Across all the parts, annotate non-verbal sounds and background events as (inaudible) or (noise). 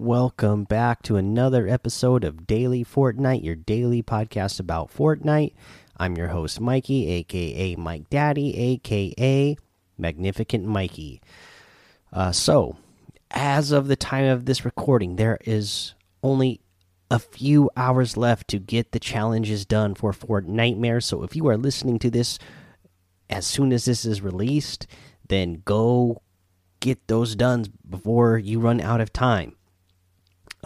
welcome back to another episode of Daily Fortnite, your daily podcast about Fortnite. I'm your host, Mikey, aka Mike Daddy, aka Magnificent Mikey. Uh, so, as of the time of this recording, there is only a few hours left to get the challenges done for Fortnitemares. So, if you are listening to this as soon as this is released, then go get those done before you run out of time.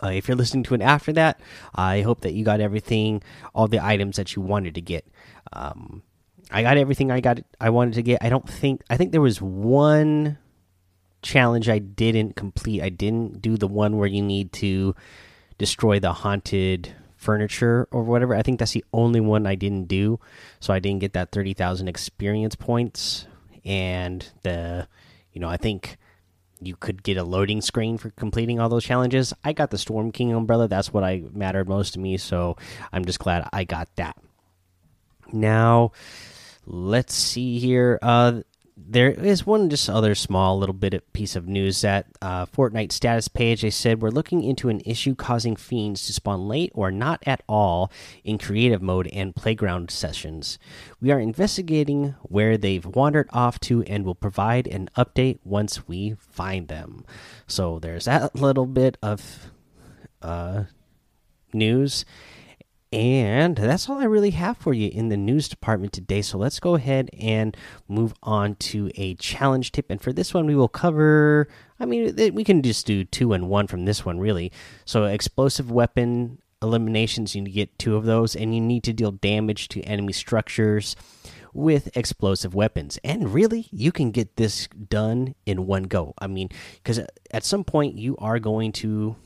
Uh, if you're listening to it after that, I hope that you got everything, all the items that you wanted to get. Um, I got everything I got. I wanted to get. I don't think. I think there was one challenge I didn't complete. I didn't do the one where you need to destroy the haunted furniture or whatever. I think that's the only one I didn't do. So I didn't get that 30,000 experience points and the you know, I think you could get a loading screen for completing all those challenges. I got the Storm King umbrella. That's what I mattered most to me, so I'm just glad I got that. Now, let's see here. Uh there is one just other small little bit of piece of news that uh, Fortnite status page. They said we're looking into an issue causing fiends to spawn late or not at all in creative mode and playground sessions. We are investigating where they've wandered off to and will provide an update once we find them. So there's that little bit of uh, news. And that's all I really have for you in the news department today. So let's go ahead and move on to a challenge tip. And for this one, we will cover. I mean, we can just do two and one from this one, really. So, explosive weapon eliminations, you need to get two of those, and you need to deal damage to enemy structures with explosive weapons. And really, you can get this done in one go. I mean, because at some point, you are going to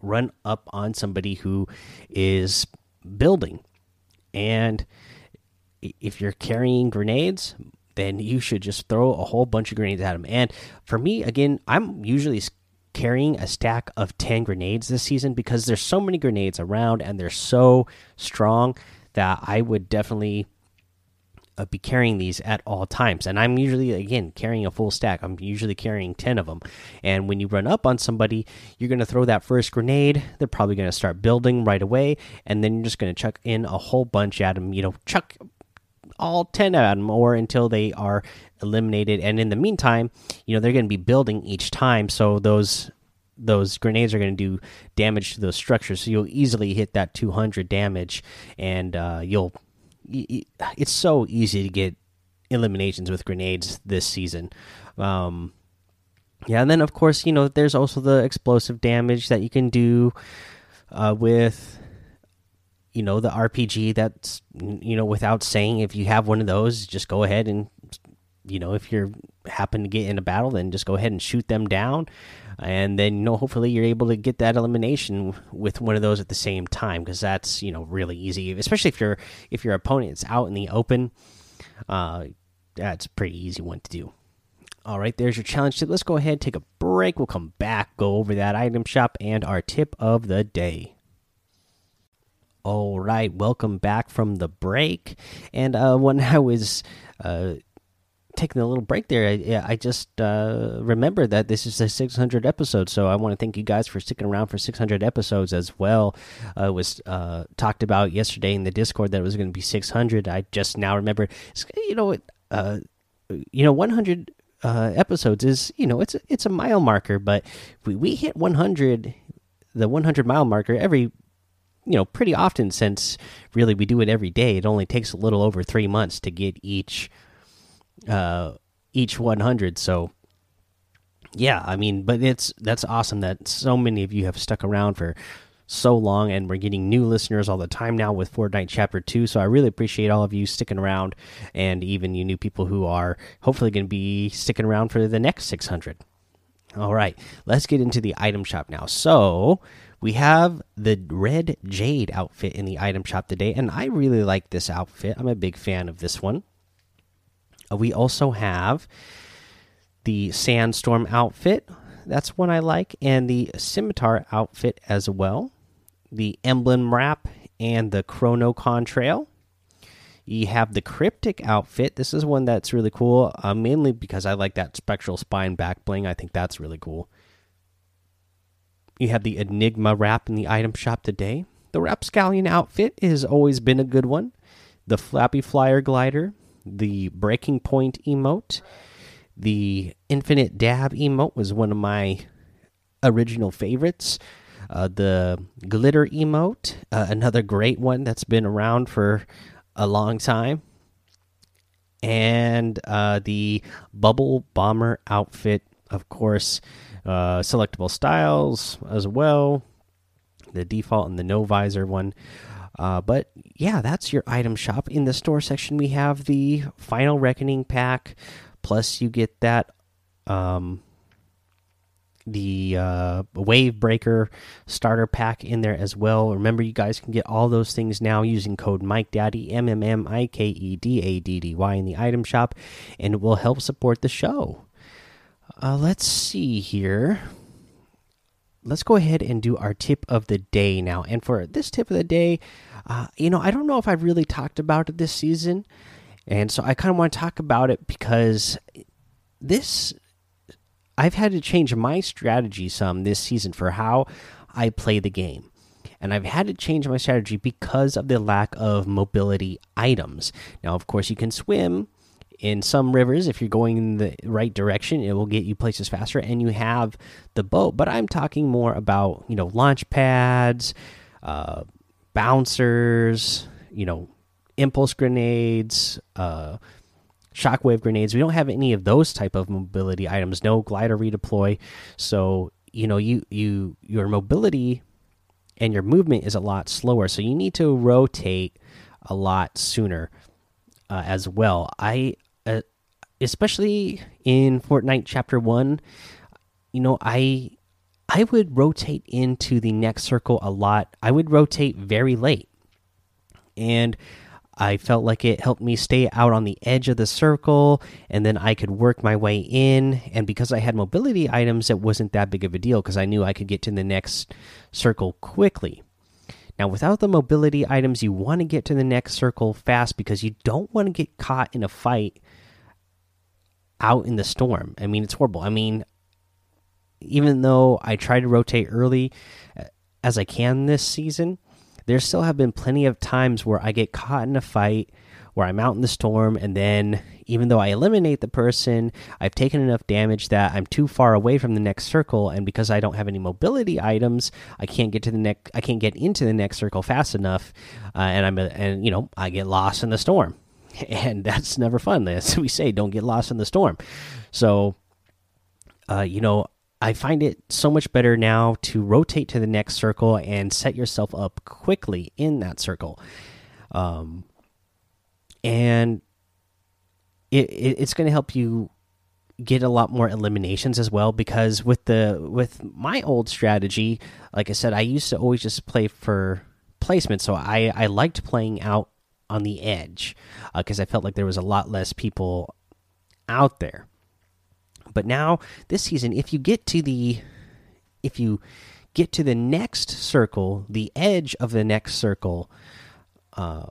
run up on somebody who is building. And if you're carrying grenades, then you should just throw a whole bunch of grenades at them. And for me, again, I'm usually carrying a stack of 10 grenades this season because there's so many grenades around and they're so strong that I would definitely uh, be carrying these at all times. And I'm usually, again, carrying a full stack. I'm usually carrying 10 of them. And when you run up on somebody, you're going to throw that first grenade. They're probably going to start building right away. And then you're just going to chuck in a whole bunch at them. You know, chuck all 10 at them or until they are eliminated. And in the meantime, you know, they're going to be building each time. So those those grenades are going to do damage to those structures so you'll easily hit that 200 damage and uh, you'll it's so easy to get eliminations with grenades this season. Um, yeah, and then of course you know there's also the explosive damage that you can do uh, with you know the RPG. That's you know without saying if you have one of those, just go ahead and you know if you're happen to get in a battle, then just go ahead and shoot them down. And then you know hopefully you're able to get that elimination with one of those at the same time because that's you know really easy especially if your if your opponent's out in the open. Uh that's a pretty easy one to do. All right there's your challenge tip. Let's go ahead take a break. We'll come back go over that item shop and our tip of the day. All right welcome back from the break. And uh when i was uh taking a little break there, I, I just uh, remembered that this is the 600 episode. So I want to thank you guys for sticking around for 600 episodes as well. Uh, it was uh, talked about yesterday in the Discord that it was going to be 600. I just now remember, you know, uh, you know, 100 uh, episodes is, you know, it's a, it's a mile marker, but we we hit 100, the 100 mile marker every you know pretty often since really we do it every day it only takes a little over three months to get each uh, each 100. So yeah, I mean, but it's that's awesome that so many of you have stuck around for so long and we're getting new listeners all the time now with Fortnite Chapter 2. So I really appreciate all of you sticking around and even you new people who are hopefully going to be sticking around for the next 600. All right, let's get into the item shop now. So, we have the red jade outfit in the item shop today and I really like this outfit. I'm a big fan of this one. Uh, we also have the sandstorm outfit. That's one I like, and the scimitar outfit as well. The emblem wrap and the chrono contrail. You have the cryptic outfit. This is one that's really cool, uh, mainly because I like that spectral spine back bling. I think that's really cool. you have the Enigma wrap in the item shop today. The Rapscallion outfit has always been a good one. The Flappy Flyer glider, the Breaking Point emote, the Infinite Dab emote was one of my original favorites. Uh, the Glitter emote, uh, another great one that's been around for a long time. And uh, the Bubble Bomber outfit, of course, uh, selectable styles as well. The default and the no visor one. Uh, but yeah, that's your item shop. In the store section, we have the Final Reckoning pack. Plus, you get that um, the uh, Wave Breaker starter pack in there as well. Remember, you guys can get all those things now using code Mike Daddy M M M I K E D A D D Y in the item shop, and it will help support the show. Uh, let's see here. Let's go ahead and do our tip of the day now. And for this tip of the day, uh, you know, I don't know if I've really talked about it this season. And so I kind of want to talk about it because this I've had to change my strategy some this season for how I play the game. And I've had to change my strategy because of the lack of mobility items. Now, of course, you can swim in some rivers if you're going in the right direction it will get you places faster and you have the boat but i'm talking more about you know launch pads uh, bouncers you know impulse grenades uh, shockwave grenades. We don't have any of those type of mobility items. No glider redeploy. So you know you you your mobility and your movement is a lot slower. So you need to rotate a lot sooner uh, as well. I uh, especially in Fortnite Chapter One, you know, I I would rotate into the next circle a lot. I would rotate very late, and I felt like it helped me stay out on the edge of the circle, and then I could work my way in. And because I had mobility items, it wasn't that big of a deal because I knew I could get to the next circle quickly. Now, without the mobility items, you want to get to the next circle fast because you don't want to get caught in a fight out in the storm. I mean, it's horrible. I mean, even though I try to rotate early uh, as I can this season, there still have been plenty of times where I get caught in a fight where I'm out in the storm, and then even though I eliminate the person, I've taken enough damage that I'm too far away from the next circle, and because I don't have any mobility items, I can't get to the next. I can't get into the next circle fast enough, uh, and I'm and you know I get lost in the storm. (laughs) and that's never fun. As we say, don't get lost in the storm. So, uh, you know, I find it so much better now to rotate to the next circle and set yourself up quickly in that circle. Um, and it, it it's going to help you get a lot more eliminations as well because with the with my old strategy like i said i used to always just play for placement so i i liked playing out on the edge because uh, I felt like there was a lot less people out there. But now this season, if you get to the if you get to the next circle, the edge of the next circle, uh,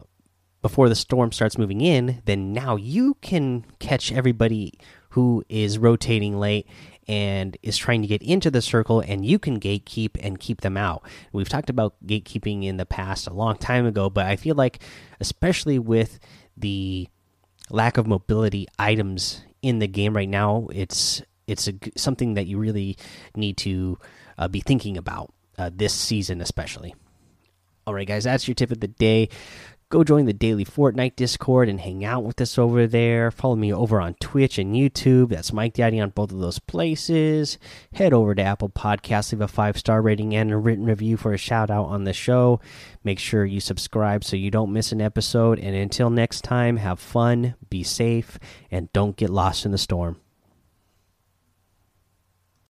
before the storm starts moving in, then now you can catch everybody who is rotating late and is trying to get into the circle, and you can gatekeep and keep them out. We've talked about gatekeeping in the past a long time ago, but I feel like, especially with the lack of mobility items in the game right now, it's it's a, something that you really need to uh, be thinking about uh, this season, especially. All right, guys, that's your tip of the day go join the daily Fortnite Discord and hang out with us over there. Follow me over on Twitch and YouTube. That's Mike Daddy on both of those places. Head over to Apple Podcasts, leave a five star rating and a written review for a shout out on the show. Make sure you subscribe so you don't miss an episode. And until next time, have fun, be safe, and don't get lost in the storm.